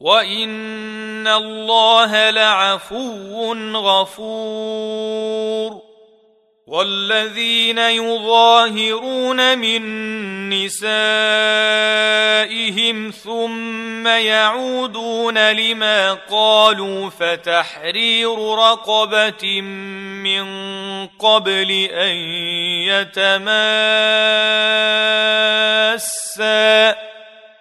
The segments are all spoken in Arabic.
وان الله لعفو غفور والذين يظاهرون من نسائهم ثم يعودون لما قالوا فتحرير رقبه من قبل ان يتماسا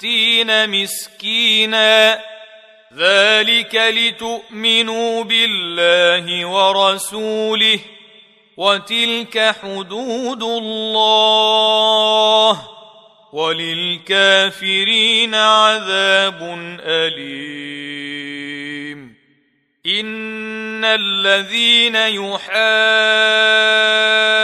ستين مسكينا. ذلك لتؤمنوا بالله ورسوله وتلك حدود الله وللكافرين عذاب أليم. إن الذين يحاد يحادون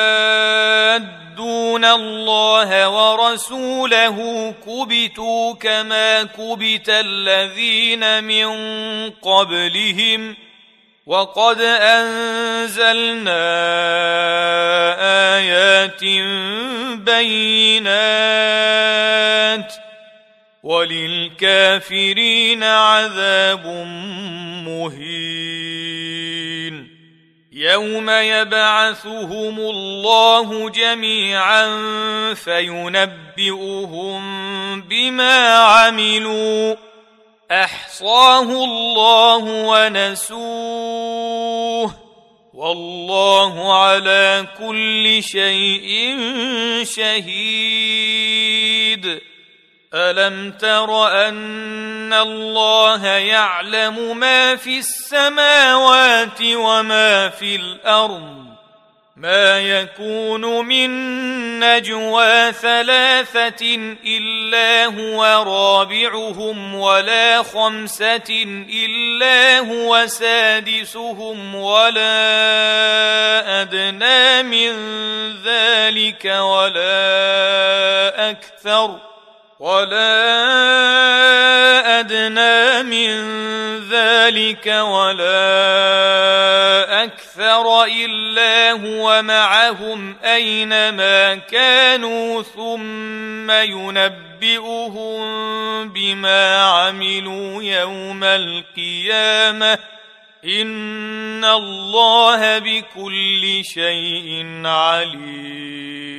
الله ورسوله كبتوا كما كبت الذين من قبلهم وقد أنزلنا آيات بينات وللكافرين عذاب مهين يوم يبعثهم الله جميعا فينبئهم بما عملوا. أحصاه الله ونسوه. والله على كل شيء شهيد. ألم تر أن الله يعلم ما في السماوات وما في الأرض؟ ما يكون من نجوى ثلاثة إلا هو رابعهم ولا خمسة إلا هو سادسهم ولا أدنى من ذلك ولا أكثر ولا ادنى من ذلك ولا أكثر الا هو معهم اينما كانوا ثم ينبئهم بما عملوا يوم القيامه ان الله بكل شيء عليم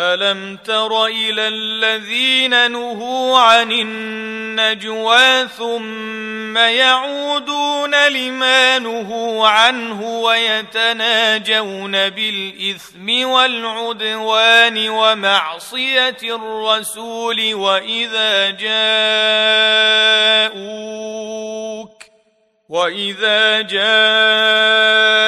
ألم تر إلى الذين نهوا عن النجوى ثم يعودون لما نهوا عنه ويتناجون بالإثم والعدوان ومعصية الرسول وإذا جاءوك وإذا جاءوك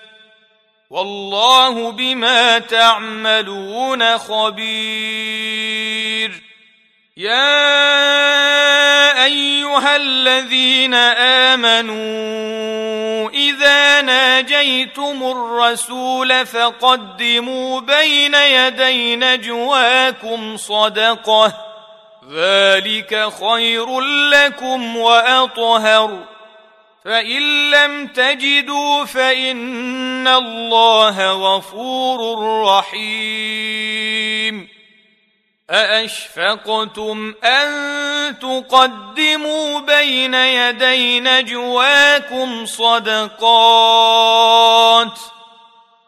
والله بما تعملون خبير. يا أيها الذين آمنوا إذا ناجيتم الرسول فقدموا بين يدي نجواكم صدقة. ذلك خير لكم وأطهر. فإن لم تجدوا فإن الله غفور رحيم. أأشفقتم أن تقدموا بين يدي نجواكم صدقات؟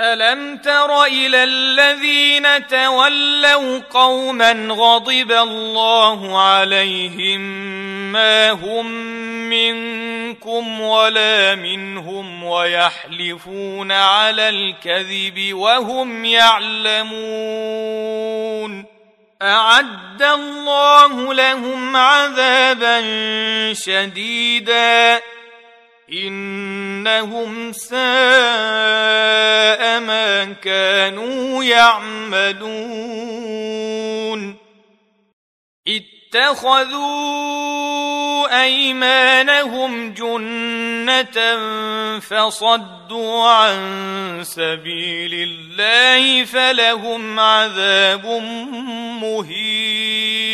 ألم تر إلى الذين تولوا قوما غضب الله عليهم ما هم منكم ولا منهم ويحلفون على الكذب وهم يعلمون أعد الله لهم عذابا شديدا إنهم ساء كانوا يعملون. اتخذوا أيمانهم جنة فصدوا عن سبيل الله فلهم عذاب مهين.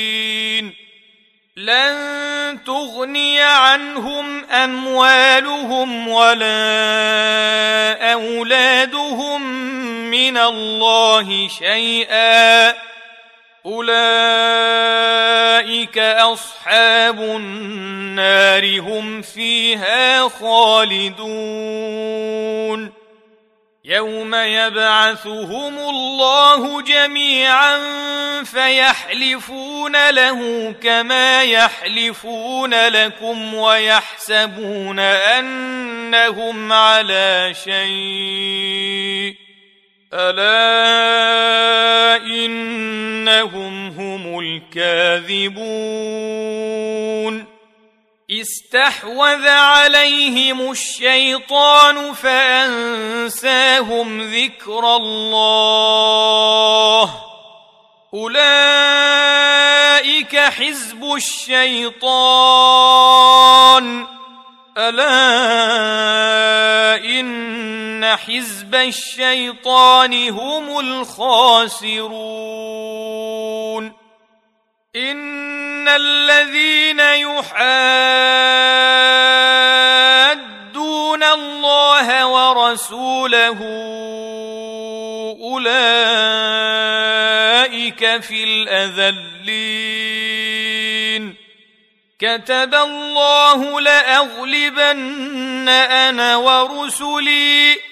لن تغني عنهم أموالهم ولا أولادهم من الله شيئا. أولئك أصحاب النار هم فيها خالدون. يوم يبعثهم الله جميعا فيحلفون له كما يحلفون لكم ويحسبون أنهم على شيء. ألا إنهم هم الكاذبون استحوذ عليهم الشيطان فأنساهم ذكر الله أولئك حزب الشيطان ألا إن حزب الشيطان هم الخاسرون. إن الذين يحادون الله ورسوله أولئك في الأذلين. كتب الله لأغلبن أنا ورسلي.